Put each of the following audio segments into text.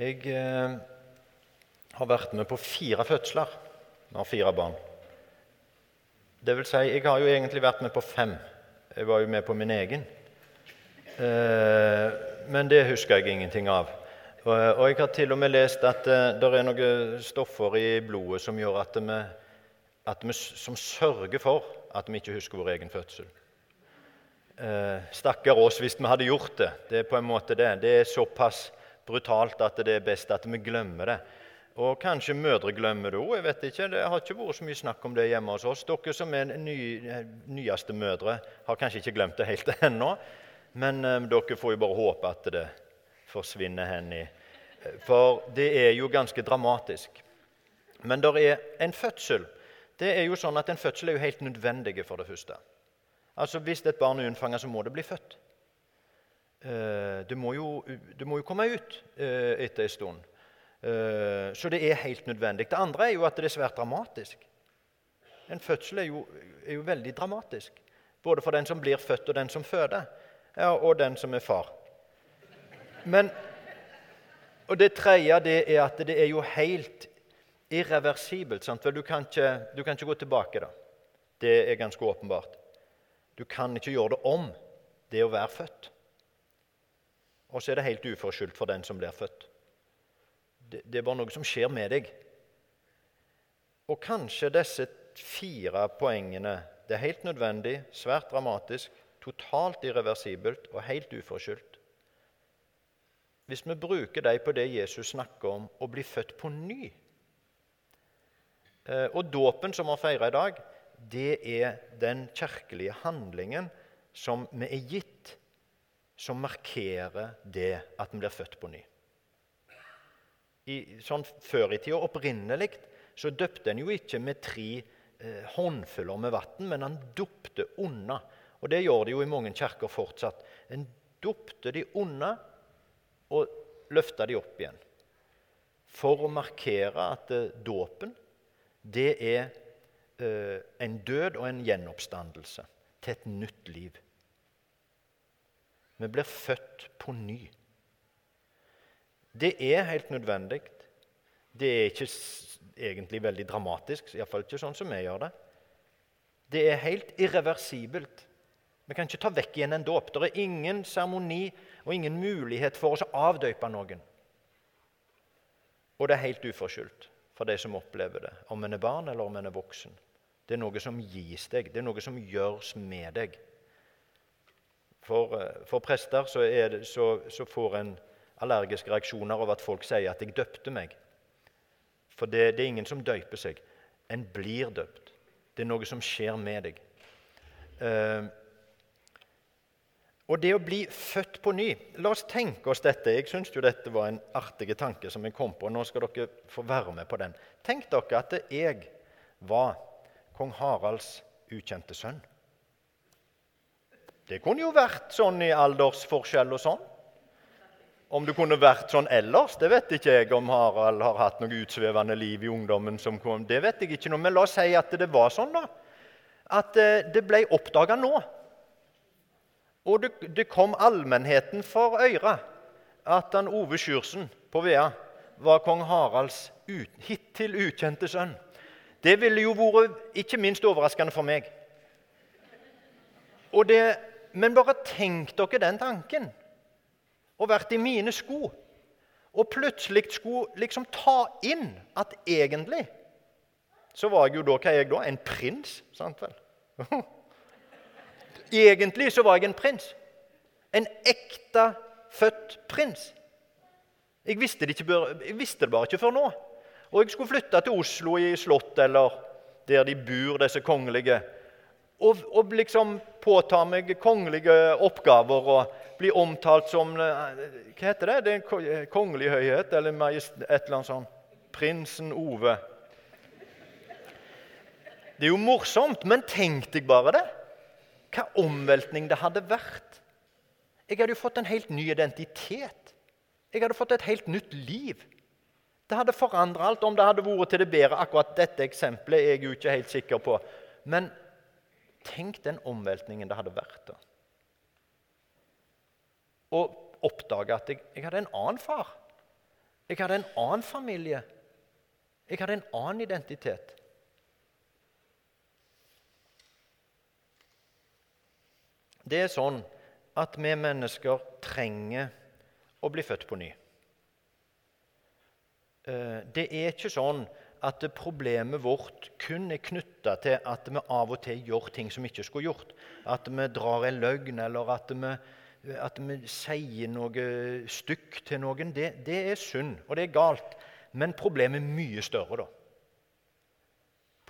Jeg eh, har vært med på fire fødsler. Jeg har fire barn. Det vil si, jeg har jo egentlig vært med på fem. Jeg var jo med på min egen. Eh, men det husker jeg ingenting av. Og, og jeg har til og med lest at eh, det er noen stoffer i blodet som at vi, at vi som sørger for at vi ikke husker vår egen fødsel. Eh, Stakkar oss hvis vi hadde gjort det. Det er på en måte det. Det er såpass brutalt at det er best at vi glemmer det. Og kanskje mødre glemmer det òg. Jeg vet ikke. Det har ikke vært så mye snakk om det hjemme hos oss. Dere som er ny, nyeste mødre, har kanskje ikke glemt det helt ennå. Men eh, dere får jo bare håpe at det forsvinner hen i For det er jo ganske dramatisk. Men det er en fødsel. Det er jo sånn at En fødsel er jo helt nødvendig for det første. Altså, Hvis et barn er unnfanget, så må det bli født. Eh, det må jo, det må jo komme ut eh, etter en stund. Eh, så det er helt nødvendig. Det andre er jo at det er svært dramatisk. En fødsel er jo, er jo veldig dramatisk. Både for den som blir født, og den som føder. Ja, og den som er far. Men, og det tredje det er at det er jo helt irreversibelt. Sant? Du kan, ikke, du kan ikke gå tilbake. da. Det er ganske åpenbart. Du kan ikke gjøre det om, det å være født. Og så er det helt uforskyldt for den som blir født. Det, det er bare noe som skjer med deg. Og kanskje disse fire poengene Det er helt nødvendig, svært dramatisk, totalt irreversibelt og helt uforskyldt. Hvis vi bruker dem på det Jesus snakker om å bli født på ny eh, Og dåpen som vi feirer i dag, det er den kirkelige handlingen som vi er gitt, som markerer det at en blir født på ny. I, sånn Før i tida, opprinnelig, så døpte en jo ikke med tre eh, håndfuller med vann, men han dopte unna. Og det gjør de jo i mange kirker fortsatt. En dopte de unna og løfta de opp igjen. For å markere at eh, dåpen, det er Eh, en død og en gjenoppstandelse til et nytt liv. Vi blir født på ny. Det er helt nødvendig. Det er ikke egentlig veldig dramatisk, iallfall ikke sånn som vi gjør det. Det er helt irreversibelt. Vi kan ikke ta vekk igjen en dåp. Det er ingen seremoni og ingen mulighet for oss å avdøpe noen. Og det er helt uforskyldt for de som opplever det, om en er barn eller om en er voksen. Det er noe som gis deg, det er noe som gjøres med deg. For, eh, for prester så, det, så, så, får en allergiske reaksjoner over at folk sier at 'jeg døpte meg'. For det, det er ingen som døyper seg. En blir døpt. Det er noe som skjer med deg. Uh, og det å bli født på ny La oss tenke oss dette. Jeg syns dette var en artig tanke som jeg kom på. Nå skal dere få være med på den. Tenk dere at jeg var kong Haralds ukjente sønn. Det kunne jo vært sånn i aldersforskjell og sånn. Om det kunne vært sånn ellers, det vet ikke jeg om Harald har hatt noe utsvevende liv i ungdommen. som kom. Det vet jeg ikke noe, Men la oss si at det var sånn, da. At eh, det ble oppdaga nå. Og det, det, kom allmennheten for øyre at han Ove Sjursen på Vea var kong Haralds ut, hittil ukjente sønn. Det ville jo vært ikke minst overraskende for meg. Og Det, men bare tenk dere den tanken. Og vært i mine sko. Og plutselig skulle liksom ta inn at egentlig så var jeg jo da Hva er jeg da? En prins? Sant vel? Egentlig så var jeg en prins. En ekte født prins. Jeg visste det, ikke, jeg visste det bare ikke før nå. Og jeg skulle flytte til Oslo i slott, eller der de bor, disse kongelige, og, og liksom påta meg kongelige oppgaver og bli omtalt som eh, Hva heter det? det er en kongelig høyhet, eller et eller annet sånt. Prinsen Ove. Det er jo morsomt, men tenk deg bare det. Hva omveltning det hadde vært. Jeg hadde jo fått en helt ny identitet. Jeg hadde fått et helt nytt liv. Det hadde forandra alt. Om det hadde vært til det bedre, akkurat dette eksempelet er jeg jo ikke helt sikker på. Men tenk den omveltningen det hadde vært. da. Og oppdage at jeg, jeg, hadde en annen far. Jeg hadde en annen familie. Jeg hadde en annen identitet. Det er sånn at vi mennesker trenger å bli født på ny. Eh, det er ikke sånn at problemet vårt kun er knytta til at vi av og til gjør ting som vi ikke skulle gjort. At vi drar en løgn, eller at vi, at vi sier noe stygt til noen. Det, det, er synd, og det er galt. Men problemet er mye større, da.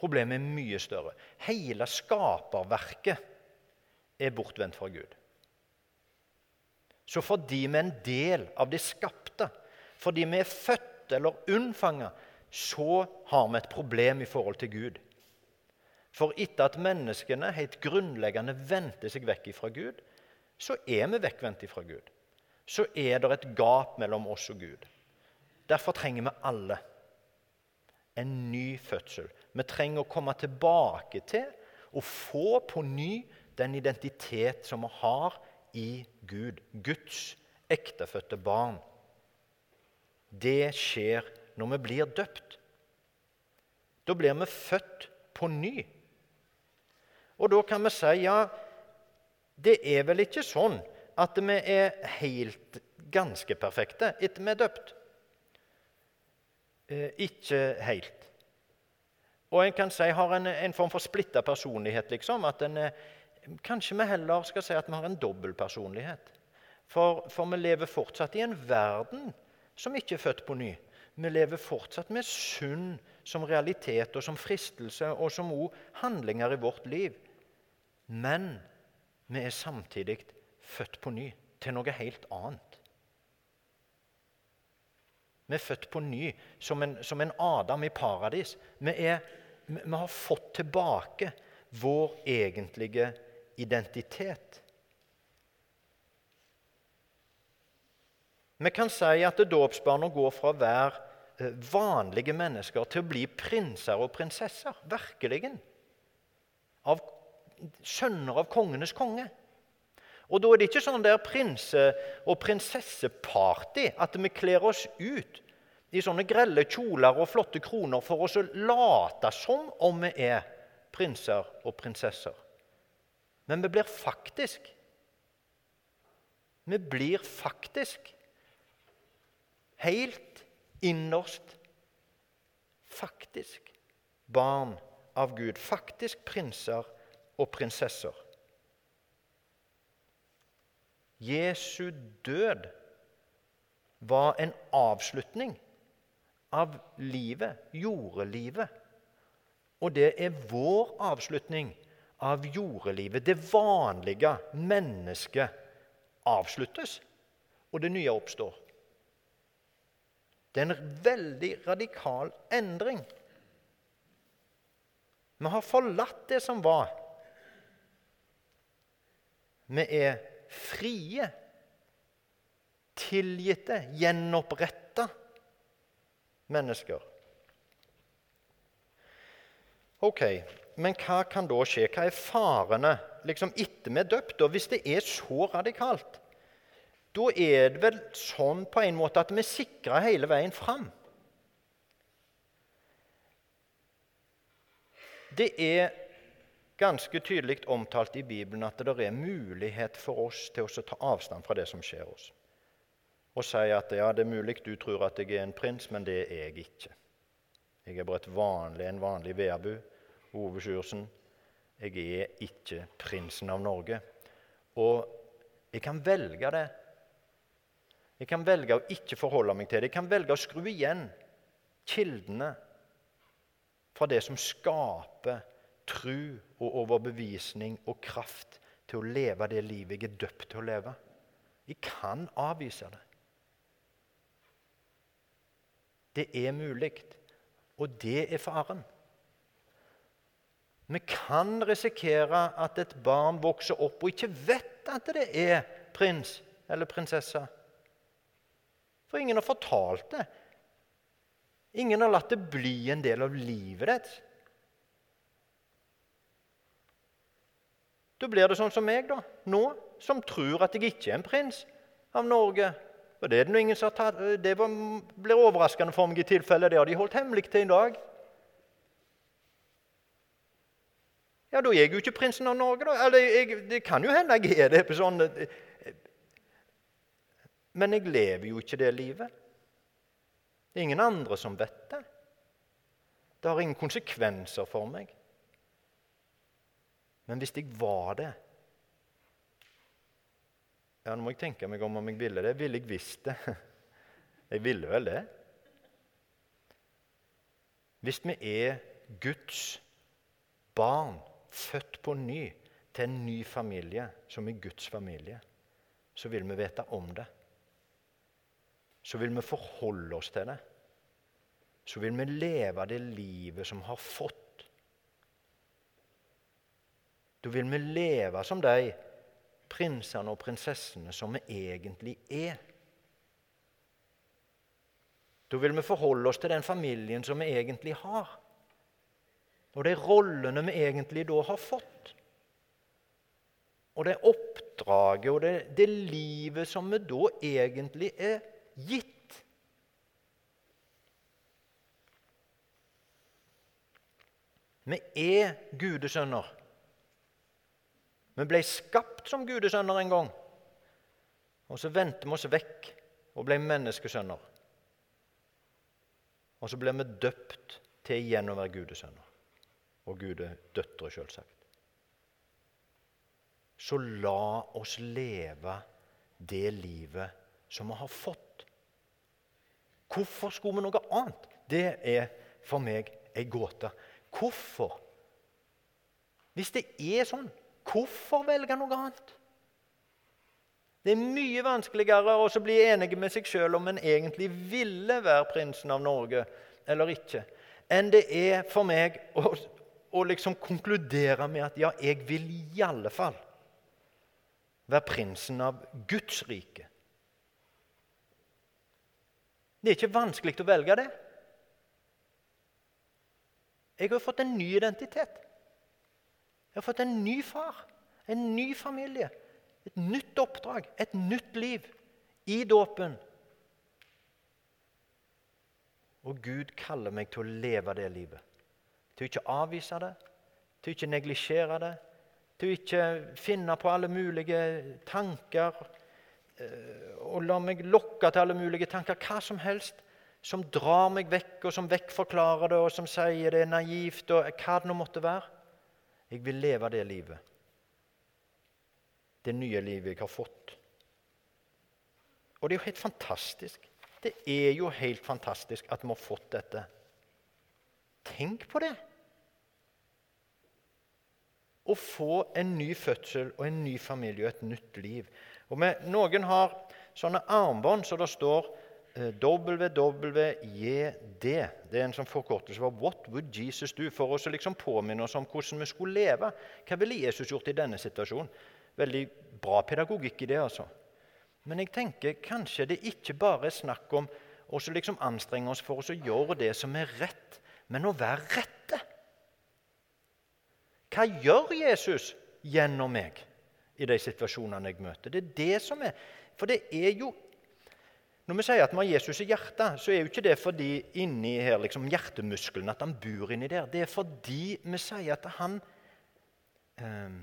Problemet er mye større. Hele skaperverket er bortvendt fra Gud. Så fordi vi er en del av det skapte, fordi vi er født eller unnfanga, så har vi et problem i forhold til Gud. For etter at menneskene helt grunnleggende vendte seg vekk fra Gud, så er vi vekkvendt fra Gud. Så er det et gap mellom oss og Gud. Derfor trenger vi alle en ny fødsel. Vi trenger å komme tilbake til og få på ny den identitet som vi har i Gud. Guds ektefødte barn. Det skjer når vi blir døpt. Da blir vi født på ny. Og da kan vi si ja, det er vel ikke sånn at vi er helt ganske perfekte etter vi er døpt. Eh, ikke helt. Og en kan si har en, en form for splitta personlighet, liksom. At en, kanskje vi heller skal si at vi har en dobbel personlighet. For, for vi lever fortsatt i en verden som ikke er født på ny. Vi lever fortsatt med synd som realitet og som fristelse og som òg handlinger i vårt liv. Men vi er samtidig født på ny til noe helt annet. Vi er født på ny som en, som en Adam i paradis. Vi, er, vi, har fått tilbake vår egentlige identitet. Vi kan si at dåpsbarna går fra å være vanlige mennesker til å bli prinser og prinsesser. Virkelig. Av sønner av kongenes konge. Og Da er det ikke sånn der prinse- og prinsesseparty at vi kler oss ut i sånne grelle kjoler og flotte kroner for oss å late som om vi er prinser og prinsesser. Men vi blir faktisk Vi blir faktisk helt innerst faktisk barn av Gud. Faktisk prinser og prinsesser. Jesu død var en avslutning av livet, jordelivet. Og det er vår avslutning av jordelivet. Det vanlige mennesket avsluttes, og det nye oppstår. Det er en veldig radikal endring. Vi har forlatt det som var. Vi er frie, tilgitte, gjenoppretta mennesker. Ok, Men hva kan da skje? Hva er farene liksom etter vi er døpt? Hvis det er så radikalt? Da er det vel sånn på en måte at vi sikrer hele veien fram. Det er ganske tydelig omtalt i Bibelen at det er mulighet for oss til å ta avstand fra det som skjer oss. Og si at ja, det er mulig du tror at jeg er en prins, men det er jeg ikke. Jeg er bare vanlig, en vanlig vedbu. Ove Sjursen. Jeg er ikke prinsen av Norge. Og jeg kan velge det jeg kan velge å ikke forholde meg til det. Jeg kan velge å skru igjen kildene fra det som skaper tru og overbevisning og kraft til å leve det livet jeg er døpt til å leve. Jeg kan avvise det. Det er mulig, og det er faren. Vi kan risikere at et barn vokser opp og ikke vet at det er prins eller prinsesse. For ingen har fortalt det. Ingen har latt det bli en del av livet ditt. Da blir det sånn som meg, da, nå, som tror at jeg ikke er en prins av Norge Og Det, tatt, det var, blir overraskende for meg i tilfelle. Det har de holdt hemmelig til i dag. Ja, da er jeg jo ikke prinsen av Norge, da. Eller jeg, det kan jo hende jeg er det. på sånn... Men jeg lever jo ikke det livet. Det er ingen andre som vet det. Det har ingen konsekvenser for meg. Men hvis jeg var det Ja, Nå må jeg tenke meg om om jeg ville det. Ville jeg visst det? Jeg ville vel det. Hvis vi er Guds barn, født på ny til en ny familie, som er Guds familie, så vil vi vite om det. Så vil vi forholde oss til det. Så vil vi leve det livet som har fått. Da vil vi leve som de prinsene og prinsessene som vi egentlig er. Da vil vi forholde oss til den familien som vi egentlig har, og de rollene vi egentlig da har fått. Og det oppdraget og det, det livet som vi da egentlig er gitt. Vi er gudesønner. Vi ble skapt som gudesønner en gang. Og så vendte vi oss vekk og ble menneskesønner. Og så ble vi døpt til igjen å være gudesønner. Og gudedøtre, selvsagt. Så la oss leve det livet som vi har fått. Hvorfor skulle vi noe annet? Det er for meg ei gåte. Hvorfor? Hvis det er sånn, hvorfor velge noe annet? Det er mye vanskeligere å bli enig med seg sjøl om en egentlig ville være prinsen av Norge eller ikke, enn det er for meg å, å liksom konkludere med at ja, jeg vil i alle fall være prinsen av Guds rike. Det er ikke vanskelig å velge det. Jeg har fått en ny identitet. Jeg har fått en ny far, en ny familie, et nytt oppdrag, et nytt liv i dåpen. Og Gud kaller meg til å leve det livet. Til å ikke avvise det, til å ikke neglisjere det, til å ikke finne på alle mulige tanker og la meg lokke til alle mulige tanker, hva som helst som drar meg vekk, og som vekkforklarer det, og som sier det er naivt, og hva det nå måtte være. Jeg vil leve det livet. Det nye livet jeg har fått. Og det er jo helt fantastisk. Det er jo helt fantastisk at vi har fått dette. Tenk på det! Å få en ny fødsel og en ny familie og et nytt liv. Og med, Noen har sånne armbånd så det står Eh, WWJD. Det er en sånn forkortelse for 'What would Jesus do?' for oss å liksom påminne oss om hvordan vi skulle leve. Hva ville Jesus gjort i denne situasjonen? Veldig bra pedagogikk i det, altså. Men jeg tenker kanskje det ikke bare er snakk om å liksom anstrenge oss for oss å gjøre det som er rett, men å være rette. Hva gjør Jesus gjennom meg i de situasjonene jeg møter? Det er det som er For det er jo når vi sier at vi har Jesus i hjertet, så er jo ikke det fordi inni her, liksom hjertemuskelen at han bor inni der. Det er fordi vi sier at han eh,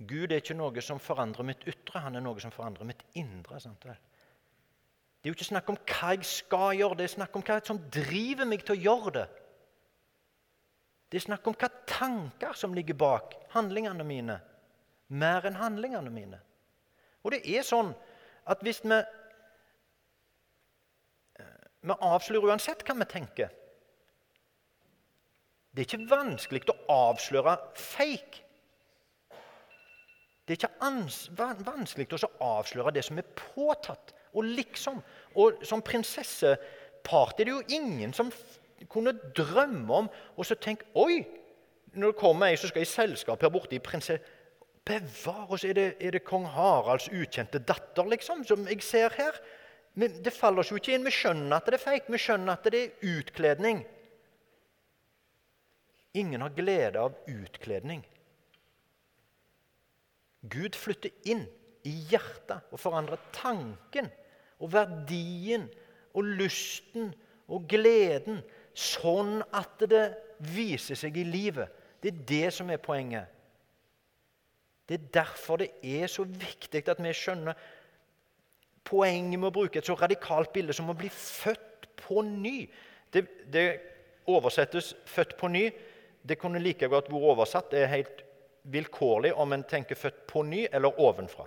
Gud er ikke noe som forandrer mitt ytre, han er noe som forandrer mitt indre. Sant vel? Det er jo ikke snakk om hva jeg skal gjøre, det er snakk om hva som driver meg til å gjøre det. Det er snakk om hva tanker som ligger bak handlingene mine, mer enn handlingene mine. Og det er sånn at hvis vi eh, Vi avslører uansett hva vi tenker. Det er ikke vanskelig å avsløre fake. Det er ikke vanskelig å avsløre det som er påtatt. Og liksom. Og som prinsesseparty er det jo ingen som kunne drømme om og så tenke Oi! Når det kommer ei som skal i selskap her borte i prinse... Bevare oss! Er det, er det kong Haralds ukjente datter, liksom, som jeg ser her? Men det faller oss jo ikke inn. Vi skjønner at det er feigt. Vi skjønner at det er utkledning. Ingen har glede av utkledning. Gud flytter inn i hjertet og forandrer tanken og verdien og lysten og gleden, sånn at det viser seg i livet. Det er det som er poenget. Det er derfor det er så viktig at vi skjønner poenget med å bruke et så radikalt bilde som å bli født på ny. Det, det oversettes 'født på ny'. Det kunne like godt vært oversatt. Det er helt vilkårlig om en tenker 'født på ny' eller 'ovenfra'.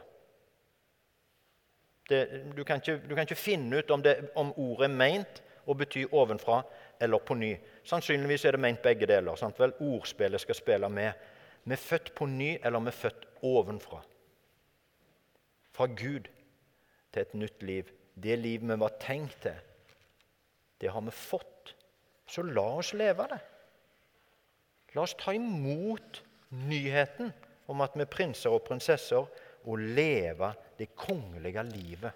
Det, du, kan ikke, du, kan ikke, finne ut om, det, om ordet er meint å bety 'ovenfra' eller 'på ny'. Sannsynligvis er det ment begge deler. Sant vel? Ordspillet skal spille med. Vi er født på ny, eller vi er født ovenfra. Fra Gud til et nytt liv. Det liv vi var tenkt til, det har vi fått. Så la oss leve det. La oss ta imot nyheten om at vi er prinser og prinsesser og leve det kongelige livet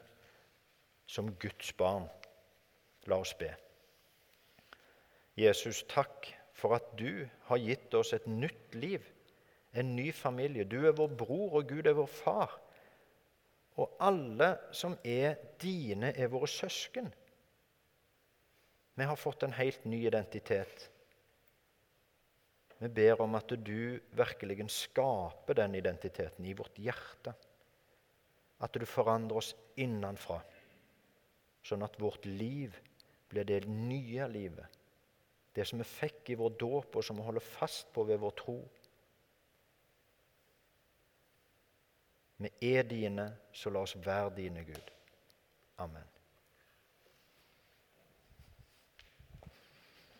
som Guds barn. La oss be. Jesus, takk for at du har gitt oss et nytt liv, en ny familie. Du er vår bror, og Gud er vår far. Og alle som er dine, er våre søsken. Vi har fått en helt ny identitet. Vi ber om at du virkelig skaper den identiteten i vårt hjerte. At du forandrer oss innenfra, sånn at vårt liv blir det nye livet. Det som vi fikk i vår dåp, og som vi holder fast på ved vår tro. Vi er dine, så la oss være dine, Gud. Amen.